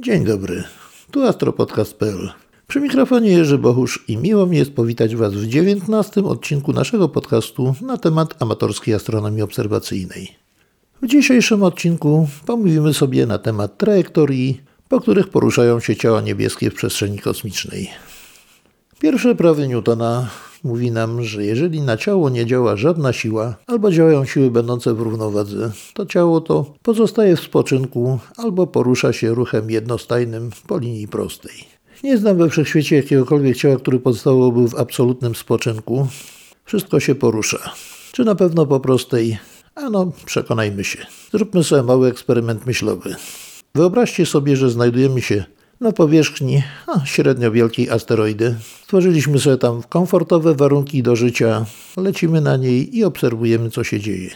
Dzień dobry, tu astropodcast.pl. Przy mikrofonie Jerzy Bohusz i miło mi jest powitać Was w dziewiętnastym odcinku naszego podcastu na temat amatorskiej astronomii obserwacyjnej. W dzisiejszym odcinku pomówimy sobie na temat trajektorii, po których poruszają się ciała niebieskie w przestrzeni kosmicznej. Pierwsze prawy Newtona mówi nam, że jeżeli na ciało nie działa żadna siła, albo działają siły będące w równowadze, to ciało to pozostaje w spoczynku albo porusza się ruchem jednostajnym po linii prostej. Nie znam we wszechświecie jakiegokolwiek ciała, które pozostałoby w absolutnym spoczynku. Wszystko się porusza. Czy na pewno po prostej? Ano, przekonajmy się. Zróbmy sobie mały eksperyment myślowy. Wyobraźcie sobie, że znajdujemy się na powierzchni średnio wielkiej asteroidy. Stworzyliśmy sobie tam komfortowe warunki do życia, lecimy na niej i obserwujemy, co się dzieje.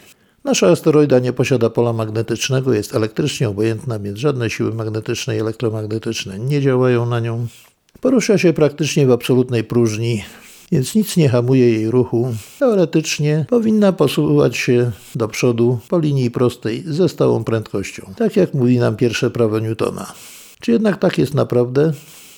Nasza asteroida nie posiada pola magnetycznego, jest elektrycznie obojętna, więc żadne siły magnetyczne i elektromagnetyczne nie działają na nią. Porusza się praktycznie w absolutnej próżni, więc nic nie hamuje jej ruchu. Teoretycznie powinna posuwać się do przodu po linii prostej ze stałą prędkością, tak jak mówi nam pierwsze prawo Newtona. Czy jednak tak jest naprawdę?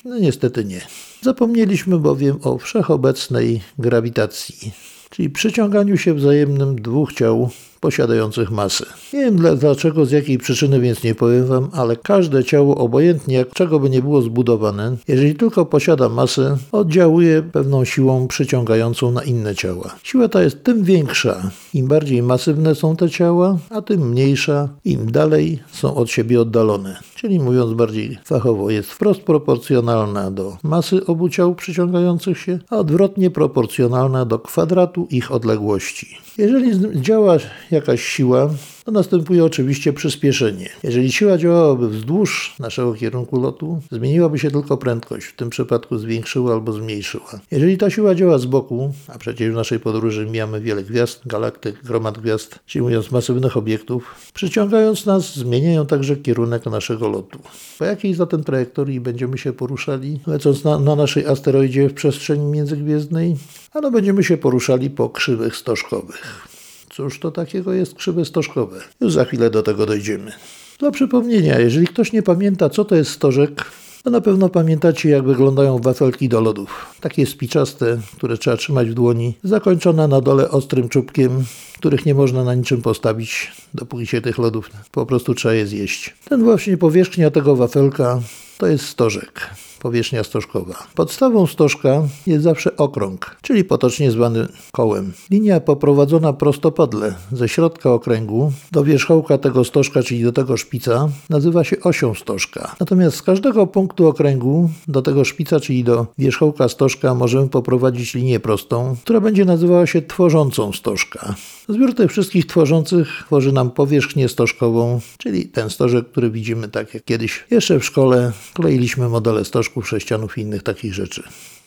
No niestety nie. Zapomnieliśmy bowiem o wszechobecnej grawitacji, czyli przyciąganiu się wzajemnym dwóch ciał posiadających masę. Nie wiem dlaczego, z jakiej przyczyny, więc nie powiem Wam, ale każde ciało, obojętnie jak czego by nie było zbudowane, jeżeli tylko posiada masę, oddziałuje pewną siłą przyciągającą na inne ciała. Siła ta jest tym większa, im bardziej masywne są te ciała, a tym mniejsza, im dalej są od siebie oddalone. Czyli mówiąc bardziej fachowo, jest wprost proporcjonalna do masy obu ciał przyciągających się, a odwrotnie proporcjonalna do kwadratu ich odległości. Jeżeli działa jakaś siła, to następuje oczywiście przyspieszenie. Jeżeli siła działałaby wzdłuż naszego kierunku lotu, zmieniłaby się tylko prędkość, w tym przypadku zwiększyła albo zmniejszyła. Jeżeli ta siła działa z boku, a przecież w naszej podróży mijamy wiele gwiazd, galaktyk, gromad gwiazd, mówiąc masywnych obiektów, przyciągając nas, zmieniają także kierunek naszego lotu. Po jakiej zatem trajektorii będziemy się poruszali, lecąc na, na naszej asteroidzie w przestrzeni międzygwiezdnej? Ano będziemy się poruszali po krzywych stożkowych. Cóż to takiego jest krzywe stożkowe? Już za chwilę do tego dojdziemy. Dla przypomnienia, jeżeli ktoś nie pamięta, co to jest stożek, to na pewno pamiętacie, jak wyglądają wafelki do lodów. Takie spiczaste, które trzeba trzymać w dłoni, zakończone na dole ostrym czubkiem, których nie można na niczym postawić, dopóki się tych lodów po prostu trzeba je zjeść. Ten właśnie powierzchnia tego wafelka to jest stożek powierzchnia stożkowa. Podstawą stożka jest zawsze okrąg, czyli potocznie zwany kołem. Linia poprowadzona prostopadle ze środka okręgu do wierzchołka tego stożka, czyli do tego szpica, nazywa się osią stożka. Natomiast z każdego punktu okręgu do tego szpica, czyli do wierzchołka stożka, możemy poprowadzić linię prostą, która będzie nazywała się tworzącą stożka. Zbiór tych wszystkich tworzących tworzy nam powierzchnię stożkową, czyli ten stożek, który widzimy tak jak kiedyś jeszcze w szkole kleiliśmy modele stożków, sześcianów i innych takich rzeczy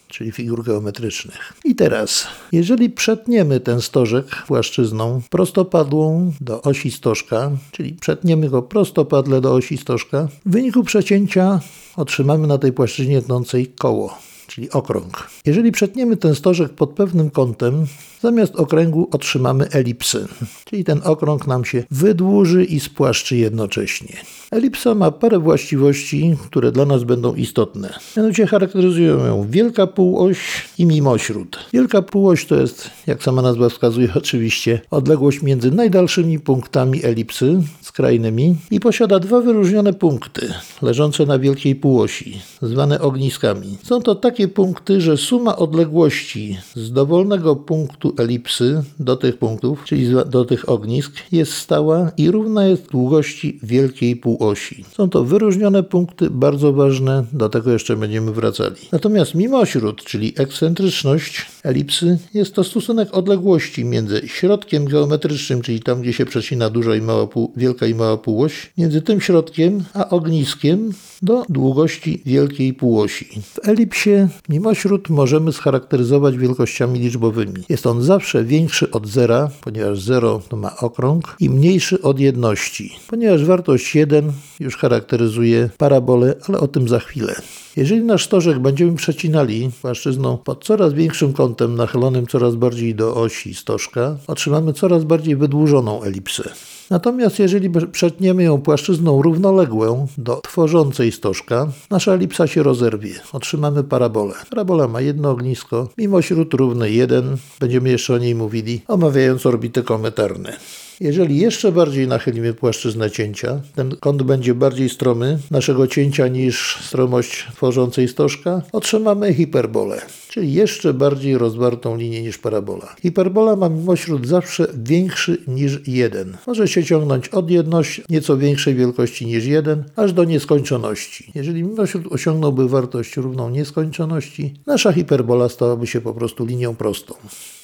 czyli figur geometrycznych. I teraz, jeżeli przetniemy ten stożek płaszczyzną prostopadłą do osi stożka, czyli przetniemy go prostopadle do osi stożka, w wyniku przecięcia otrzymamy na tej płaszczyźnie tnącej koło czyli okrąg. Jeżeli przetniemy ten stożek pod pewnym kątem, zamiast okręgu otrzymamy elipsy, czyli ten okrąg nam się wydłuży i spłaszczy jednocześnie. Elipsa ma parę właściwości, które dla nas będą istotne. Mianowicie charakteryzują ją wielka półoś i mimośród. Wielka półoś to jest, jak sama nazwa wskazuje oczywiście, odległość między najdalszymi punktami elipsy, skrajnymi i posiada dwa wyróżnione punkty leżące na wielkiej półosi, zwane ogniskami. Są to takie punkty, że suma odległości z dowolnego punktu elipsy do tych punktów, czyli do tych ognisk, jest stała i równa jest długości wielkiej półosi. Są to wyróżnione punkty, bardzo ważne, do tego jeszcze będziemy wracali. Natomiast mimośród, czyli ekscentryczność elipsy, jest to stosunek odległości między środkiem geometrycznym, czyli tam, gdzie się przecina duża i mała pół, wielka i mała półoś, między tym środkiem a ogniskiem do długości wielkiej półosi. W elipsie mimośród możemy scharakteryzować wielkościami liczbowymi. Jest on zawsze większy od zera, ponieważ zero to ma okrąg, i mniejszy od jedności, ponieważ wartość 1 już charakteryzuje parabolę, ale o tym za chwilę. Jeżeli nasz stożek będziemy przecinali płaszczyzną pod coraz większym kątem nachylonym coraz bardziej do osi stożka, otrzymamy coraz bardziej wydłużoną elipsę. Natomiast jeżeli przetniemy ją płaszczyzną równoległą do tworzącej stożka, nasza elipsa się rozerwie. Otrzymamy parabolę. Parabola ma jedno ognisko, mimo śród równy jeden. Będziemy jeszcze o niej mówili, omawiając orbity kometarne. Jeżeli jeszcze bardziej nachylimy płaszczyznę cięcia, ten kąt będzie bardziej stromy naszego cięcia niż stromość tworzącej stożka, otrzymamy hiperbolę, czyli jeszcze bardziej rozwartą linię niż parabola. Hiperbola ma mimośród zawsze większy niż 1. Może się ciągnąć od jedności nieco większej wielkości niż 1, aż do nieskończoności. Jeżeli mimośród osiągnąłby wartość równą nieskończoności, nasza hiperbola stałaby się po prostu linią prostą.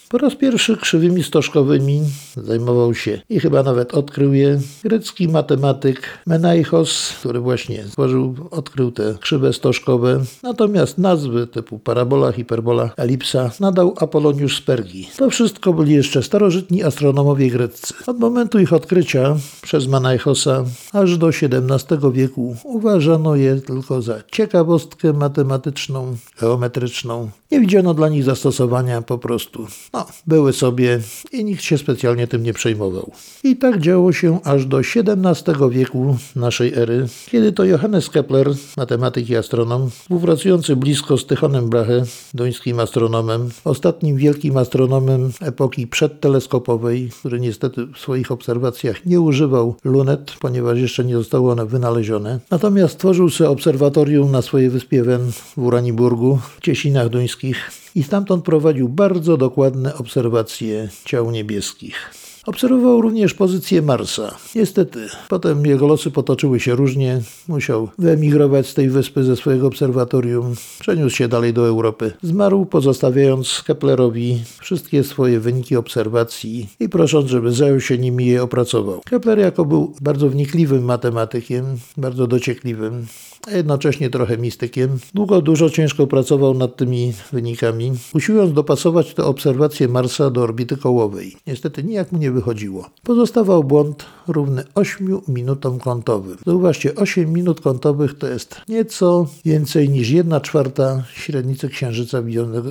Po raz pierwszy krzywymi stożkowymi zajmował się i chyba nawet odkrył je grecki matematyk Menaichos, który właśnie stworzył, odkrył te krzywe stożkowe. Natomiast nazwy typu parabola, hiperbola, elipsa nadał Apoloniusz Spergi. To wszystko byli jeszcze starożytni astronomowie greccy. Od momentu ich odkrycia przez Menaichosa aż do XVII wieku uważano je tylko za ciekawostkę matematyczną, geometryczną. Nie widziano dla nich zastosowania po prostu. No, były sobie i nikt się specjalnie tym nie przejmował. I tak działo się aż do XVII wieku naszej ery, kiedy to Johannes Kepler, matematyk i astronom, współpracujący blisko z Tychonem Brahe, duńskim astronomem, ostatnim wielkim astronomem epoki przedteleskopowej, który niestety w swoich obserwacjach nie używał lunet, ponieważ jeszcze nie zostały one wynalezione. Natomiast stworzył sobie obserwatorium na swojej wyspie Wen w Uraniburgu, w Ciesinach Duńskich i stamtąd prowadził bardzo dokładne obserwacje ciał niebieskich. Obserwował również pozycję Marsa. Niestety, potem jego losy potoczyły się różnie. Musiał wyemigrować z tej wyspy ze swojego obserwatorium, przeniósł się dalej do Europy. Zmarł, pozostawiając Keplerowi wszystkie swoje wyniki obserwacji i prosząc, żeby zajął się nimi i je opracował. Kepler jako był bardzo wnikliwym matematykiem, bardzo dociekliwym, a jednocześnie trochę mistykiem. Długo, dużo ciężko pracował nad tymi wynikami, usiłując dopasować te obserwacje Marsa do orbity kołowej. Niestety nijak mu nie wychodziło. Pozostawał błąd równy 8 minutom kątowym. Zauważcie, 8 minut kątowych to jest nieco więcej niż 1 czwarta średnicy księżyca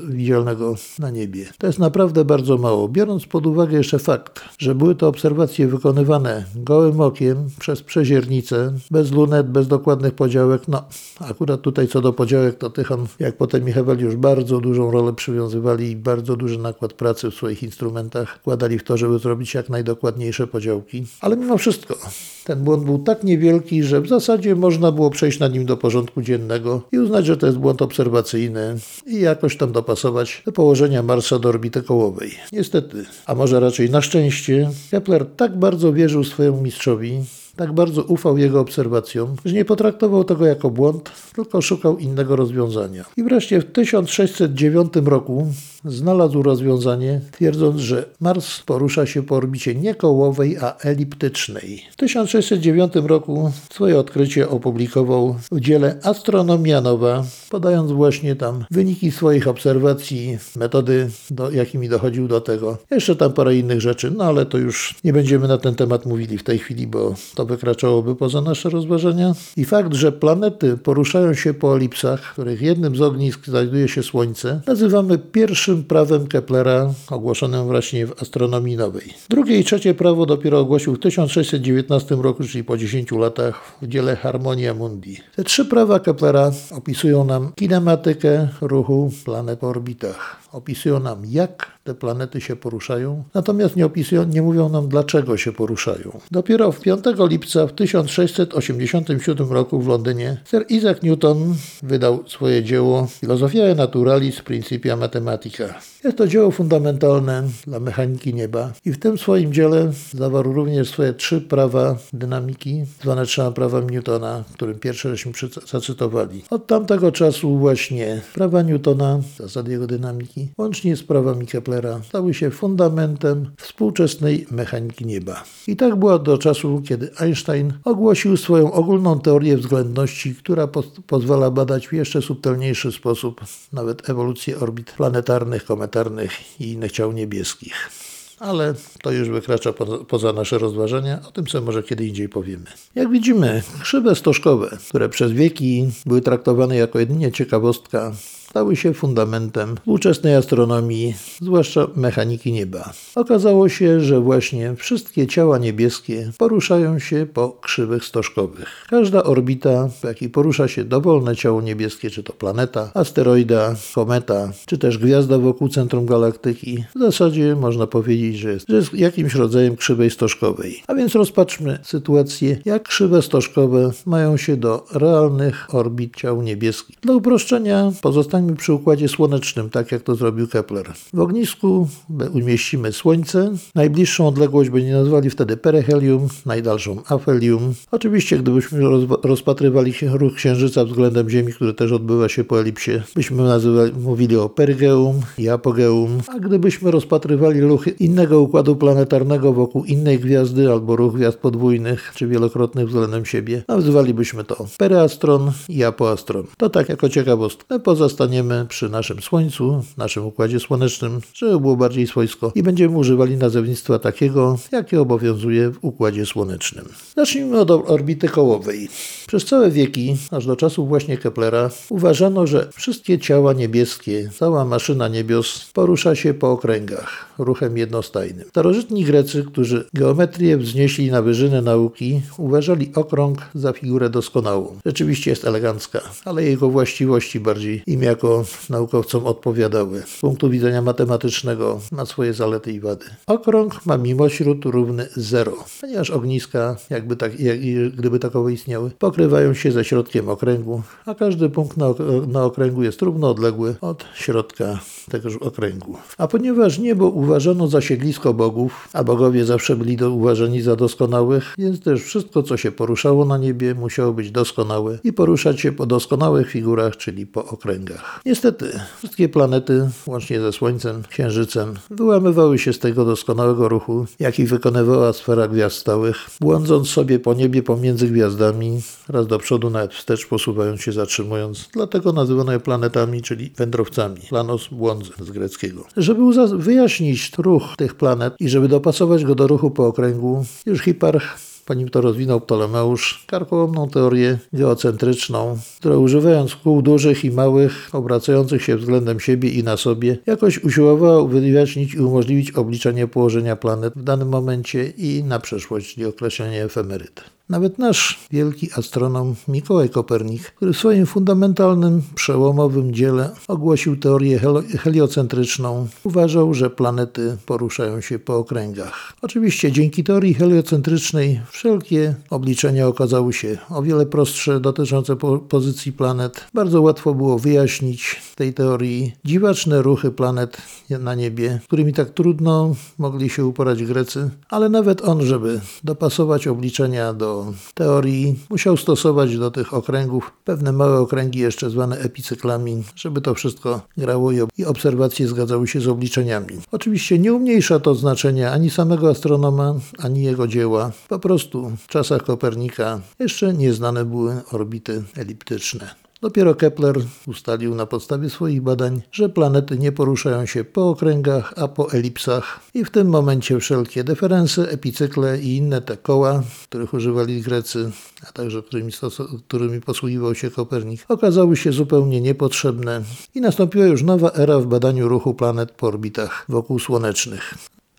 widzialnego, na niebie. To jest naprawdę bardzo mało, biorąc pod uwagę jeszcze fakt, że były to obserwacje wykonywane gołym okiem przez przeziernicę, bez lunet, bez dokładnych podziałek, no, akurat tutaj co do podziałek, to Tychon, jak potem Michał już bardzo dużą rolę przywiązywali i bardzo duży nakład pracy w swoich instrumentach wkładali w to, żeby zrobić jak najdokładniejsze podziałki. Ale mimo wszystko, ten błąd był tak niewielki, że w zasadzie można było przejść na nim do porządku dziennego i uznać, że to jest błąd obserwacyjny i jakoś tam dopasować do położenia Marsa do orbity kołowej. Niestety, a może raczej na szczęście, Kepler tak bardzo wierzył swojemu mistrzowi, tak bardzo ufał jego obserwacjom, że nie potraktował tego jako błąd, tylko szukał innego rozwiązania. I wreszcie w 1609 roku znalazł rozwiązanie, twierdząc, że Mars porusza się po orbicie nie kołowej, a eliptycznej. W 1609 roku swoje odkrycie opublikował w dziele Astronomia Nowa, podając właśnie tam wyniki swoich obserwacji, metody, do, jakimi dochodził do tego. Jeszcze tam parę innych rzeczy, no ale to już nie będziemy na ten temat mówili w tej chwili, bo to wykraczałoby poza nasze rozważania. I fakt, że planety poruszają się po elipsach, których jednym z ognisk znajduje się Słońce, nazywamy pierwszym prawem Keplera ogłoszonym właśnie w astronomii nowej. Drugie i trzecie prawo dopiero ogłosił w 1619 roku, czyli po 10 latach w dziele Harmonia Mundi. Te trzy prawa Keplera opisują nam kinematykę ruchu planet po orbitach. Opisują nam, jak te planety się poruszają, natomiast nie opisują, nie mówią nam, dlaczego się poruszają. Dopiero w 5 lipca w 1687 roku w Londynie Sir Isaac Newton wydał swoje dzieło Philosophiae Naturalis Principia Mathematica. Jest to dzieło fundamentalne dla mechaniki nieba i w tym swoim dziele zawarł również swoje trzy prawa dynamiki, zwane trzema prawami Newtona, którym pierwsze żeśmy zacytowali. Od tamtego czasu właśnie prawa Newtona, zasady jego dynamiki, łącznie z prawami Keplera, stały się fundamentem współczesnej mechaniki nieba. I tak było do czasu, kiedy Einstein ogłosił swoją ogólną teorię względności, która po pozwala badać w jeszcze subtelniejszy sposób nawet ewolucję orbit planetarnych, kometarnych i innych ciał niebieskich. ale to już wykracza po, poza nasze rozważania, o tym sobie może kiedy indziej powiemy. Jak widzimy, krzywe stożkowe, które przez wieki były traktowane jako jedynie ciekawostka, stały się fundamentem współczesnej astronomii, zwłaszcza mechaniki nieba. Okazało się, że właśnie wszystkie ciała niebieskie poruszają się po krzywych stożkowych. Każda orbita, w jakiej porusza się dowolne ciało niebieskie, czy to planeta, asteroida, kometa, czy też gwiazda wokół centrum galaktyki, w zasadzie można powiedzieć, że jest, że jest jakimś rodzajem krzywej stożkowej. A więc rozpatrzmy sytuację, jak krzywe stożkowe mają się do realnych orbit ciał niebieskich. Dla uproszczenia pozostanie Zostańmy przy Układzie Słonecznym, tak jak to zrobił Kepler. W ognisku umieścimy Słońce. Najbliższą odległość będziemy nazwali wtedy perihelium, najdalszą afelium. Oczywiście, gdybyśmy rozpatrywali ruch Księżyca względem Ziemi, który też odbywa się po elipsie, byśmy nazywali, mówili o perigeum i apogeum. A gdybyśmy rozpatrywali ruch innego układu planetarnego wokół innej gwiazdy albo ruch gwiazd podwójnych czy wielokrotnych względem siebie, nazywalibyśmy to pereastron i apoastron. To tak jako ciekawostka. Pozostanie przy naszym Słońcu, naszym Układzie Słonecznym, żeby było bardziej swojsko i będziemy używali nazewnictwa takiego, jakie obowiązuje w Układzie Słonecznym. Zacznijmy od orbity kołowej. Przez całe wieki, aż do czasów właśnie Keplera, uważano, że wszystkie ciała niebieskie, cała maszyna niebios porusza się po okręgach, ruchem jednostajnym. Starożytni Grecy, którzy geometrię wznieśli na wyżyny nauki, uważali okrąg za figurę doskonałą. Rzeczywiście jest elegancka, ale jego właściwości bardziej im jako naukowcom odpowiadały. Z punktu widzenia matematycznego ma swoje zalety i wady. Okrąg ma mimośród równy 0, ponieważ ogniska, jakby tak, jak, gdyby takowe istniały, pokrywają się ze środkiem okręgu, a każdy punkt na, na okręgu jest równo odległy od środka tegoż okręgu. A ponieważ niebo uważano za siedlisko bogów, a bogowie zawsze byli do, uważani za doskonałych, więc też wszystko, co się poruszało na niebie, musiało być doskonałe i poruszać się po doskonałych figurach, czyli po okręgach. Niestety, wszystkie planety, łącznie ze Słońcem, Księżycem, wyłamywały się z tego doskonałego ruchu, jaki wykonywała sfera gwiazd stałych, błądząc sobie po niebie pomiędzy gwiazdami, raz do przodu, nawet wstecz, posuwając się, zatrzymując. Dlatego nazywano je planetami, czyli wędrowcami. Planos, błądzy z greckiego. Żeby wyjaśnić ruch tych planet i żeby dopasować go do ruchu po okręgu, już Hiparch po nim to rozwinął Ptolemeusz karkołomną teorię geocentryczną, która używając kół dużych i małych, obracających się względem siebie i na sobie, jakoś usiłowała wyjaśnić i umożliwić obliczenie położenia planet w danym momencie i na przeszłość, czyli określenie. Nawet nasz wielki astronom Mikołaj Kopernik, który w swoim fundamentalnym, przełomowym dziele ogłosił teorię heliocentryczną, uważał, że planety poruszają się po okręgach. Oczywiście dzięki teorii heliocentrycznej wszelkie obliczenia okazały się o wiele prostsze dotyczące po pozycji planet. Bardzo łatwo było wyjaśnić tej teorii dziwaczne ruchy planet na niebie, którymi tak trudno mogli się uporać Grecy, ale nawet on, żeby dopasować obliczenia teorii musiał stosować do tych okręgów pewne małe okręgi, jeszcze zwane epicyklami, żeby to wszystko grało i obserwacje zgadzały się z obliczeniami. Oczywiście nie umniejsza to znaczenia ani samego astronoma, ani jego dzieła. Po prostu w czasach Kopernika jeszcze nieznane były orbity eliptyczne. Dopiero Kepler ustalił na podstawie swoich badań, że planety nie poruszają się po okręgach, a po elipsach i w tym momencie wszelkie deferensy, epicykle i inne te koła, których używali Grecy, a także którymi, którymi posługiwał się Kopernik, okazały się zupełnie niepotrzebne i nastąpiła już nowa era w badaniu ruchu planet po orbitach wokół słonecznych.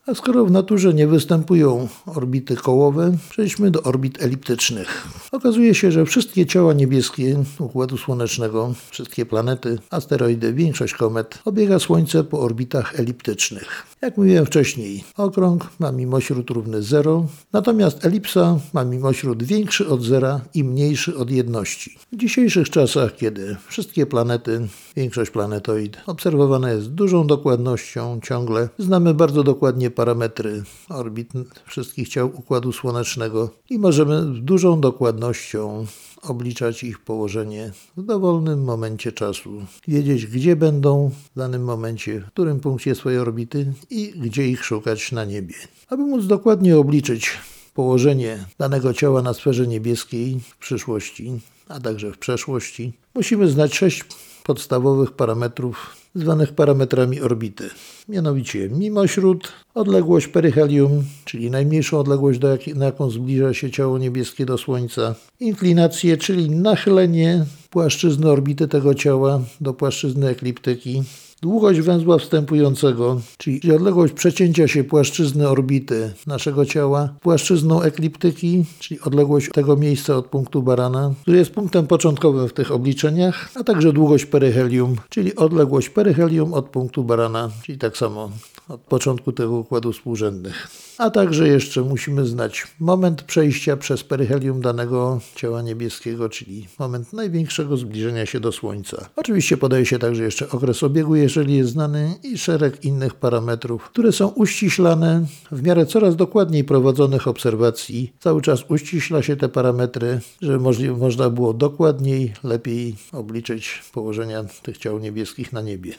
A skoro w naturze nie występują orbity kołowe, przejdźmy do orbit eliptycznych. Okazuje się, że wszystkie ciała niebieskie Układu Słonecznego, wszystkie planety, asteroidy, większość komet obiega Słońce po orbitach eliptycznych. Jak mówiłem wcześniej, okrąg ma mimośród równy 0, natomiast elipsa ma mimośród większy od zera i mniejszy od jedności. W dzisiejszych czasach, kiedy wszystkie planety, większość planetoid obserwowana jest z dużą dokładnością ciągle, znamy bardzo dokładnie parametry orbit wszystkich ciał Układu Słonecznego i możemy z dużą dokładnością obliczać ich położenie w dowolnym momencie czasu, wiedzieć gdzie będą w danym momencie, w którym punkcie swojej orbity i gdzie ich szukać na niebie. Aby móc dokładnie obliczyć położenie danego ciała na sferze niebieskiej w przyszłości, a także w przeszłości, musimy znać sześć podstawowych parametrów zwanych parametrami orbity. Mianowicie mimośród, odległość peryhelium, czyli najmniejszą odległość, do jak, na jaką zbliża się ciało niebieskie do Słońca, inklinację, czyli nachylenie płaszczyzny orbity tego ciała do płaszczyzny ekliptyki, Długość węzła wstępującego, czyli odległość przecięcia się płaszczyzny orbity naszego ciała płaszczyzną ekliptyki, czyli odległość tego miejsca od punktu barana, który jest punktem początkowym w tych obliczeniach, a także długość peryhelium, czyli odległość peryhelium od punktu barana, czyli tak samo od początku tego układu współrzędnych. A także jeszcze musimy znać moment przejścia przez peryhelium danego ciała niebieskiego, czyli moment największego zbliżenia się do Słońca. Oczywiście podaje się także jeszcze okres obiegu, jeżeli jest znany, i szereg innych parametrów, które są uściślane w miarę coraz dokładniej prowadzonych obserwacji. Cały czas uściśla się te parametry, żeby można było dokładniej, lepiej obliczyć położenia tych ciał niebieskich na niebie.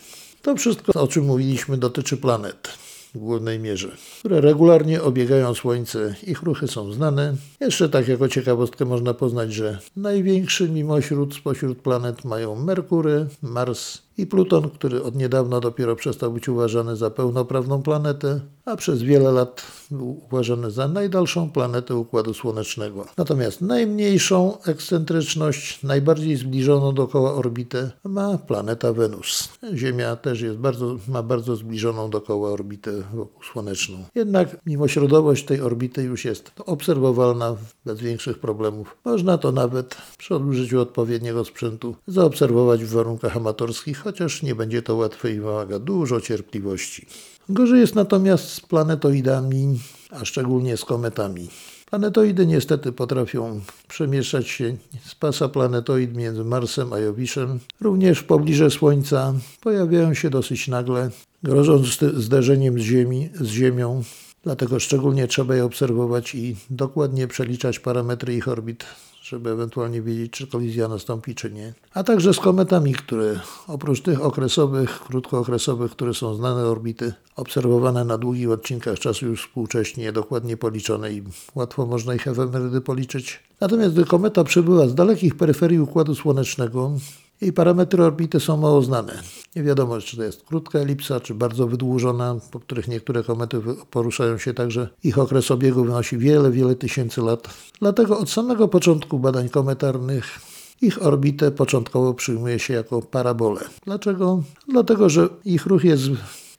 To wszystko, o czym mówiliśmy, dotyczy planet w głównej mierze, które regularnie obiegają Słońce. Ich ruchy są znane. Jeszcze tak jako ciekawostkę można poznać, że największy mimośród spośród planet mają Merkury, Mars i Pluton, który od niedawna dopiero przestał być uważany za pełnoprawną planetę, a przez wiele lat był uważany za najdalszą planetę Układu Słonecznego. Natomiast najmniejszą ekscentryczność, najbardziej zbliżoną dookoła orbitę ma planeta Wenus. Ziemia też jest bardzo, ma bardzo zbliżoną dookoła orbitę wokół słoneczną. Jednak mimośrodowość tej orbity już jest obserwowalna bez większych problemów. Można to nawet przy użyciu odpowiedniego sprzętu zaobserwować w warunkach amatorskich, chociaż nie będzie to łatwe i wymaga dużo cierpliwości. Gorzej jest natomiast z planetoidami, a szczególnie z kometami. Planetoidy niestety potrafią przemieszczać się z pasa planetoid między Marsem a Jowiszem. Również w pobliżu Słońca pojawiają się dosyć nagle, grożąc zderzeniem z, ziemi, z Ziemią. Dlatego szczególnie trzeba je obserwować i dokładnie przeliczać parametry ich orbit żeby ewentualnie wiedzieć, czy kolizja nastąpi, czy nie. A także z kometami, które oprócz tych okresowych, krótkookresowych, które są znane orbity, obserwowane na długich odcinkach czasu już współcześnie, dokładnie policzone i łatwo można ich efemerydy policzyć. Natomiast gdy kometa przybywa z dalekich peryferii Układu Słonecznego, jej parametry orbity są mało znane. Nie wiadomo, czy to jest krótka elipsa, czy bardzo wydłużona, po których niektóre komety poruszają się tak, że ich okres obiegu wynosi wiele, wiele tysięcy lat. Dlatego od samego początku badań kometarnych ich orbitę początkowo przyjmuje się jako parabolę. Dlaczego? Dlatego, że ich ruch jest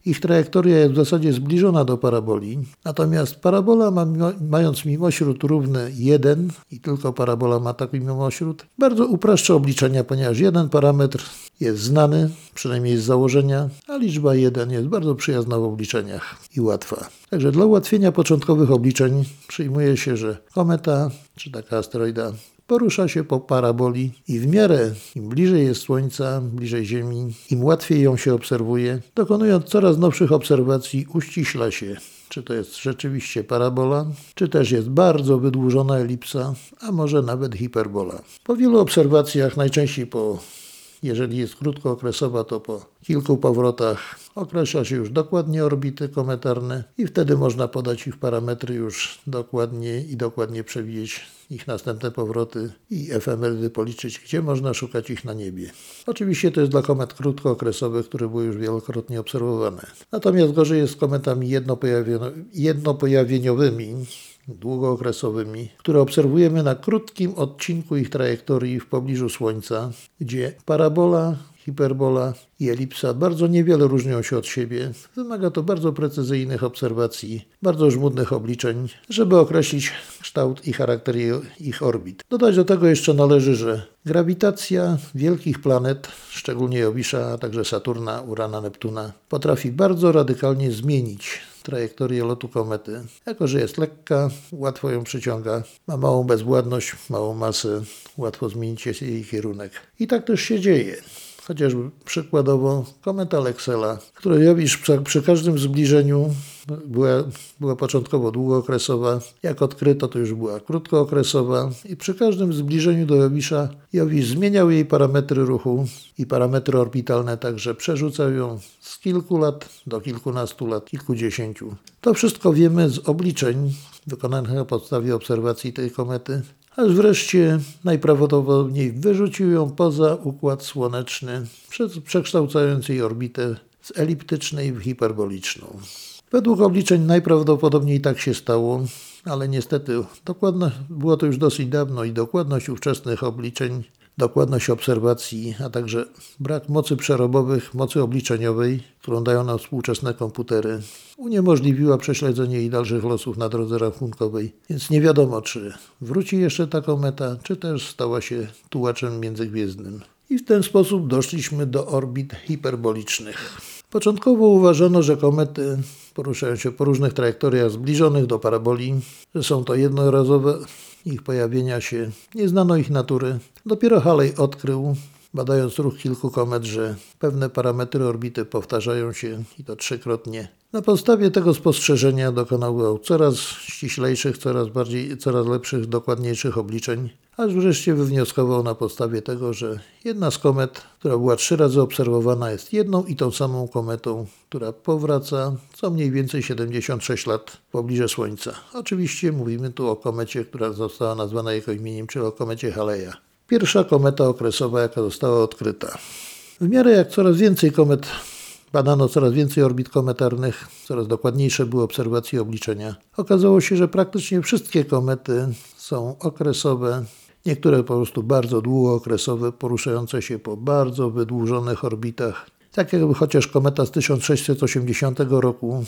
ich trajektoria jest w zasadzie zbliżona do paraboli, natomiast parabola ma, mając mimośród równy 1 i tylko parabola ma taki mimośród, bardzo upraszcza obliczenia, ponieważ jeden parametr jest znany, przynajmniej z założenia, a liczba 1 jest bardzo przyjazna w obliczeniach i łatwa. Także dla ułatwienia początkowych obliczeń przyjmuje się, że kometa czy taka asteroida porusza się po paraboli i w miarę im bliżej jest Słońca, bliżej Ziemi, im łatwiej ją się obserwuje, dokonując coraz nowszych obserwacji, uściśla się czy to jest rzeczywiście parabola, czy też jest bardzo wydłużona elipsa, a może nawet hiperbola. Po wielu obserwacjach, najczęściej po jeżeli jest krótkookresowa, to po kilku powrotach określa się już dokładnie orbity kometarne i wtedy można podać ich parametry już dokładnie i dokładnie przewidzieć ich następne powroty i efemerydy policzyć, gdzie można szukać ich na niebie. Oczywiście to jest dla komet krótkookresowych, które były już wielokrotnie obserwowane. Natomiast gorzej jest z kometami jednopojawieniowymi, długookresowymi, które obserwujemy na krótkim odcinku ich trajektorii w pobliżu Słońca, gdzie parabola hiperbola i elipsa bardzo niewiele różnią się od siebie. Wymaga to bardzo precyzyjnych obserwacji, bardzo żmudnych obliczeń, żeby określić kształt i charakter ich orbit. Dodać do tego jeszcze należy, że grawitacja wielkich planet, szczególnie Jowisza, a także Saturna, Urana, Neptuna, potrafi bardzo radykalnie zmienić trajektorię lotu komety. Jako, że jest lekka, łatwo ją przyciąga, ma małą bezwładność, małą masę, łatwo zmienić jej kierunek. I tak też się dzieje. Chociażby przykładowo kometa Lexela, która Jowisz przy, przy każdym zbliżeniu była, była początkowo długookresowa. Jak odkryto, to już była krótkookresowa i przy każdym zbliżeniu do Jowisza Jowisz zmieniał jej parametry ruchu i parametry orbitalne, także przerzucał ją z kilku lat do kilkunastu lat, kilkudziesięciu. To wszystko wiemy z obliczeń wykonanych na podstawie obserwacji tej komety, aż wreszcie najprawdopodobniej wyrzucił ją poza Układ Słoneczny, przekształcając jej orbitę z eliptycznej w hiperboliczną. Według obliczeń najprawdopodobniej tak się stało, ale niestety dokładno, było to już dosyć dawno i dokładność ówczesnych obliczeń, dokładność obserwacji, a także brak mocy przerobowych, mocy obliczeniowej, którą dają nam współczesne komputery, uniemożliwiła prześledzenie jej dalszych losów na drodze rachunkowej, więc nie wiadomo, czy wróci jeszcze ta kometa, czy też stała się tułaczem międzygwiezdnym. I w ten sposób doszliśmy do orbit hiperbolicznych. Początkowo uważano, że komety poruszają się po różnych trajektoriach zbliżonych do paraboli, że są to jednorazowe ich pojawienia się, nie znano ich natury. Dopiero Halley odkrył, badając ruch kilku komet, że pewne parametry orbity powtarzają się i to trzykrotnie. Na podstawie tego spostrzeżenia dokonał coraz ściślejszych, coraz bardziej, coraz lepszych, dokładniejszych obliczeń, aż wreszcie wywnioskował na podstawie tego, że jedna z komet, która była trzy razy obserwowana, jest jedną i tą samą kometą, która powraca co mniej więcej 76 lat w pobliże Słońca. Oczywiście mówimy tu o komecie, która została nazwana jego imieniem, czyli o komecie Haleja. Pierwsza kometa okresowa, jaka została odkryta. W miarę jak coraz więcej komet badano, coraz więcej orbit kometarnych, coraz dokładniejsze były obserwacje i obliczenia. Okazało się, że praktycznie wszystkie komety są okresowe, niektóre po prostu bardzo długookresowe, poruszające się po bardzo wydłużonych orbitach. Tak jakby chociaż kometa z 1680 roku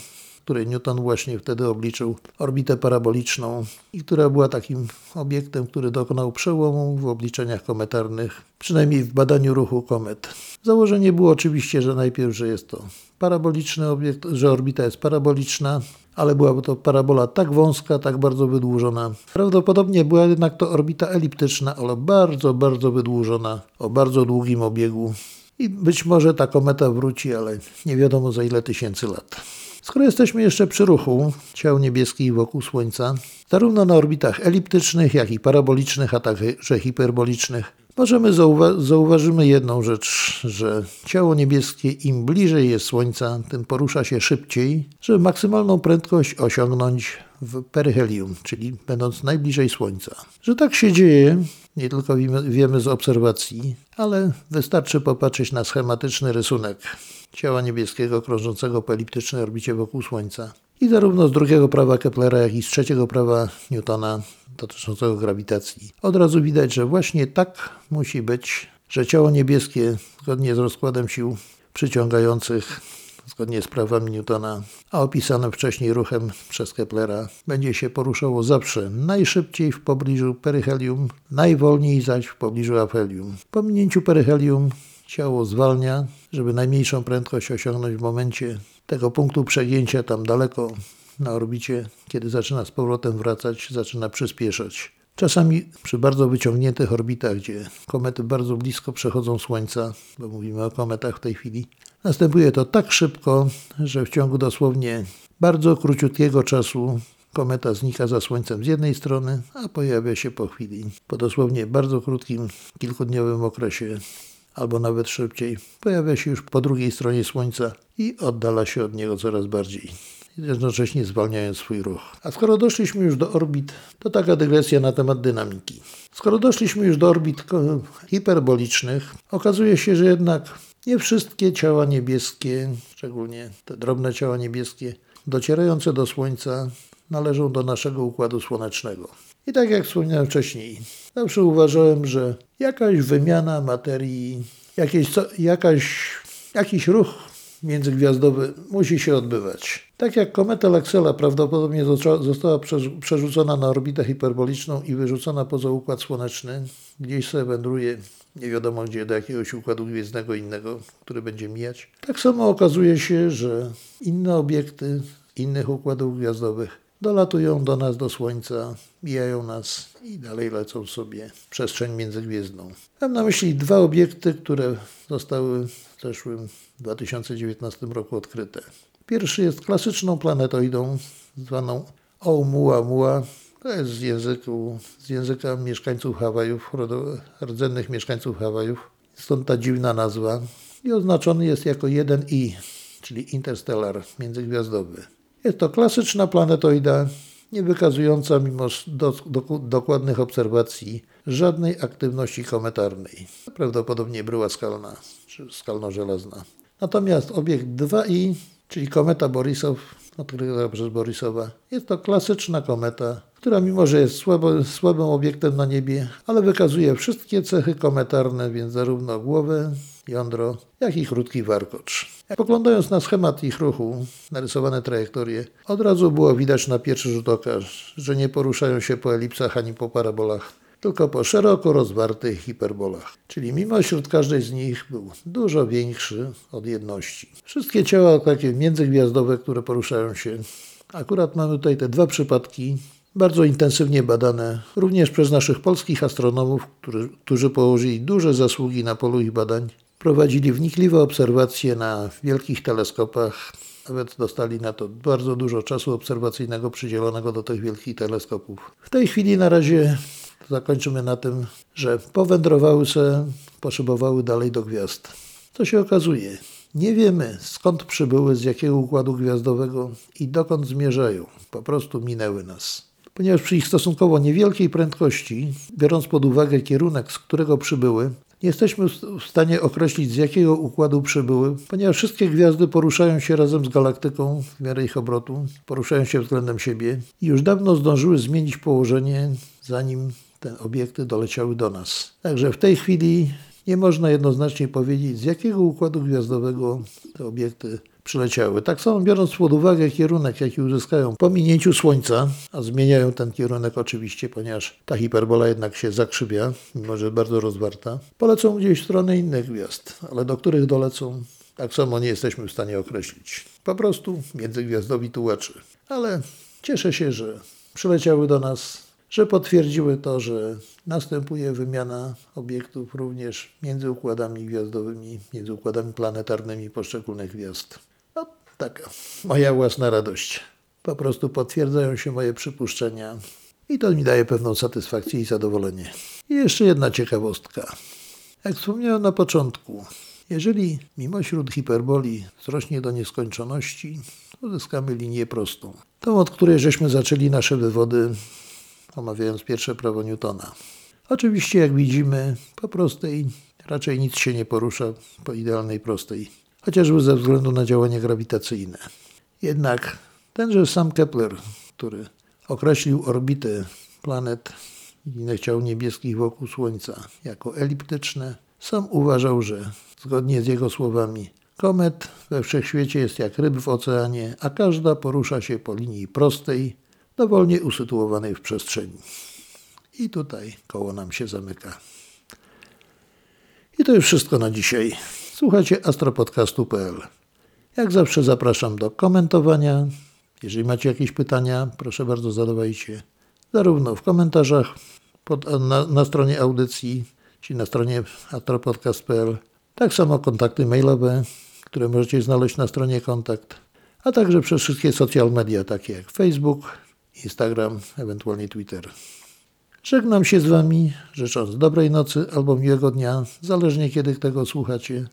której Newton właśnie wtedy obliczył orbitę paraboliczną i która była takim obiektem, który dokonał przełomu w obliczeniach kometarnych, przynajmniej w badaniu ruchu komet. Założenie było oczywiście, że najpierw, że jest to paraboliczny obiekt, że orbita jest paraboliczna, ale była to parabola tak wąska, tak bardzo wydłużona. Prawdopodobnie była jednak to orbita eliptyczna, ale bardzo, bardzo wydłużona, o bardzo długim obiegu. I być może ta kometa wróci, ale nie wiadomo za ile tysięcy lat. Skoro jesteśmy jeszcze przy ruchu ciał niebieskich wokół Słońca, zarówno na orbitach eliptycznych, jak i parabolicznych, a także hiperbolicznych, możemy zauwa- zauważymy jedną rzecz, że ciało niebieskie im bliżej jest Słońca, tym porusza się szybciej, żeby maksymalną prędkość osiągnąć w peryhelium, czyli będąc najbliżej Słońca. Że tak się dzieje, nie tylko wiemy z obserwacji, ale wystarczy popatrzeć na schematyczny rysunek ciała niebieskiego krążącego po eliptycznej orbicie wokół Słońca. I zarówno z drugiego prawa Keplera, jak i z trzeciego prawa Newtona dotyczącego grawitacji. Od razu widać, że właśnie tak musi być, że ciało niebieskie, zgodnie z rozkładem sił przyciągających, zgodnie z prawami Newtona, a opisanym wcześniej ruchem przez Keplera, będzie się poruszało zawsze najszybciej w pobliżu peryhelium, najwolniej zaś w pobliżu afelium. Po minięciu peryhelium ciało zwalnia, żeby najmniejszą prędkość osiągnąć w momencie tego punktu przegięcia tam daleko na orbicie, kiedy zaczyna z powrotem wracać, zaczyna przyspieszać. Czasami przy bardzo wyciągniętych orbitach, gdzie komety bardzo blisko przechodzą Słońca, bo mówimy o kometach w tej chwili, następuje to tak szybko, że w ciągu dosłownie bardzo króciutkiego czasu kometa znika za Słońcem z jednej strony, a pojawia się po chwili, po dosłownie bardzo krótkim, kilkudniowym okresie albo nawet szybciej, pojawia się już po drugiej stronie Słońca i oddala się od niego coraz bardziej, jednocześnie zwalniając swój ruch. A skoro doszliśmy już do orbit, to taka dygresja na temat dynamiki. Skoro doszliśmy już do orbit hiperbolicznych, okazuje się, że jednak nie wszystkie ciała niebieskie, szczególnie te drobne ciała niebieskie, docierające do Słońca, należą do naszego układu słonecznego. I tak jak wspomniałem wcześniej, zawsze uważałem, że jakaś wymiana materii, jakieś, jakaś, jakiś ruch międzygwiazdowy musi się odbywać. Tak jak kometa Laxela prawdopodobnie została przerzucona na orbitę hiperboliczną i wyrzucona poza Układ Słoneczny, gdzieś sobie wędruje nie wiadomo gdzie, do jakiegoś układu gwiezdnego innego, który będzie mijać. Tak samo okazuje się, że inne obiekty innych układów gwiazdowych dolatują do nas, do Słońca, mijają nas i dalej lecą sobie w przestrzeń międzygwiezdną. Mam na myśli dwa obiekty, które zostały w zeszłym 2019 roku odkryte. Pierwszy jest klasyczną planetoidą zwaną Oumuamua. To jest z, języku, z języka mieszkańców Hawajów, rdzennych mieszkańców Hawajów. Stąd ta dziwna nazwa. I oznaczony jest jako 1i, czyli interstellar, międzygwiazdowy. Jest to klasyczna planetoida, nie wykazująca mimo do, do, dokładnych obserwacji żadnej aktywności kometarnej. Prawdopodobnie bryła skalna czy skalno-żelazna. Natomiast obiekt 2i, czyli kometa Borisow, odkryta przez Borisowa, jest to klasyczna kometa, która mimo, że jest słabo, słabym obiektem na niebie, ale wykazuje wszystkie cechy kometarne, więc zarówno głowę, jądro, jak i krótki warkocz. Poglądając na schemat ich ruchu, narysowane trajektorie, od razu było widać na pierwszy rzut oka, że nie poruszają się po elipsach ani po parabolach, tylko po szeroko rozwartych hiperbolach. Czyli mimo wśród każdej z nich był dużo większy od jedności. Wszystkie ciała takie międzygwiazdowe, które poruszają się, akurat mamy tutaj te dwa przypadki, bardzo intensywnie badane również przez naszych polskich astronomów, którzy, którzy położyli duże zasługi na polu ich badań. Prowadzili wnikliwe obserwacje na wielkich teleskopach, nawet dostali na to bardzo dużo czasu obserwacyjnego przydzielonego do tych wielkich teleskopów. W tej chwili na razie zakończymy na tym, że powędrowały se, poszybowały dalej do gwiazd. Co się okazuje? Nie wiemy skąd przybyły, z jakiego układu gwiazdowego i dokąd zmierzają. Po prostu minęły nas. Ponieważ przy ich stosunkowo niewielkiej prędkości, biorąc pod uwagę kierunek, z którego przybyły, nie jesteśmy w stanie określić, z jakiego układu przybyły, ponieważ wszystkie gwiazdy poruszają się razem z galaktyką w miarę ich obrotu, poruszają się względem siebie i już dawno zdążyły zmienić położenie, zanim te obiekty doleciały do nas. Także w tej chwili nie można jednoznacznie powiedzieć, z jakiego układu gwiazdowego te obiekty przyleciały. Tak samo biorąc pod uwagę kierunek, jaki uzyskają po minięciu Słońca, a zmieniają ten kierunek oczywiście, ponieważ ta hiperbola jednak się zakrzywia, mimo że bardzo rozwarta, polecą gdzieś w stronę innych gwiazd, ale do których dolecą, tak samo nie jesteśmy w stanie określić. Po prostu międzygwiazdowi tułaczy. Ale cieszę się, że przyleciały do nas że potwierdziły to, że następuje wymiana obiektów również między układami gwiazdowymi, między układami planetarnymi poszczególnych gwiazd. Taka moja własna radość. Po prostu potwierdzają się moje przypuszczenia i to mi daje pewną satysfakcję i zadowolenie. I jeszcze jedna ciekawostka. Jak wspomniałem na początku, jeżeli mimo śród hiperboli wzrośnie do nieskończoności, uzyskamy linię prostą. Tą, od której żeśmy zaczęli nasze wywody omawiając pierwsze prawo Newtona. Oczywiście, jak widzimy, po prostej raczej nic się nie porusza po idealnej prostej, chociażby ze względu na działanie grawitacyjne. Jednak tenże sam Kepler, który określił orbity planet i innych ciał niebieskich wokół Słońca jako eliptyczne, sam uważał, że zgodnie z jego słowami komet we wszechświecie jest jak ryb w oceanie, a każda porusza się po linii prostej, dowolnie usytuowanej w przestrzeni. I tutaj koło nam się zamyka. I to już wszystko na dzisiaj. Słuchajcie astropodcastu.pl. Jak zawsze zapraszam do komentowania. Jeżeli macie jakieś pytania, proszę bardzo zadawajcie zarówno w komentarzach pod, na, na stronie audycji, czy na stronie astropodcast.pl, tak samo kontakty mailowe, które możecie znaleźć na stronie kontakt, a także przez wszystkie social media takie jak Facebook, Instagram, ewentualnie Twitter. Żegnam się z Wami, życząc dobrej nocy albo miłego dnia, zależnie kiedy tego słuchacie,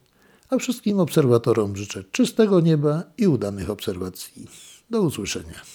a wszystkim obserwatorom życzę czystego nieba i udanych obserwacji. Do usłyszenia.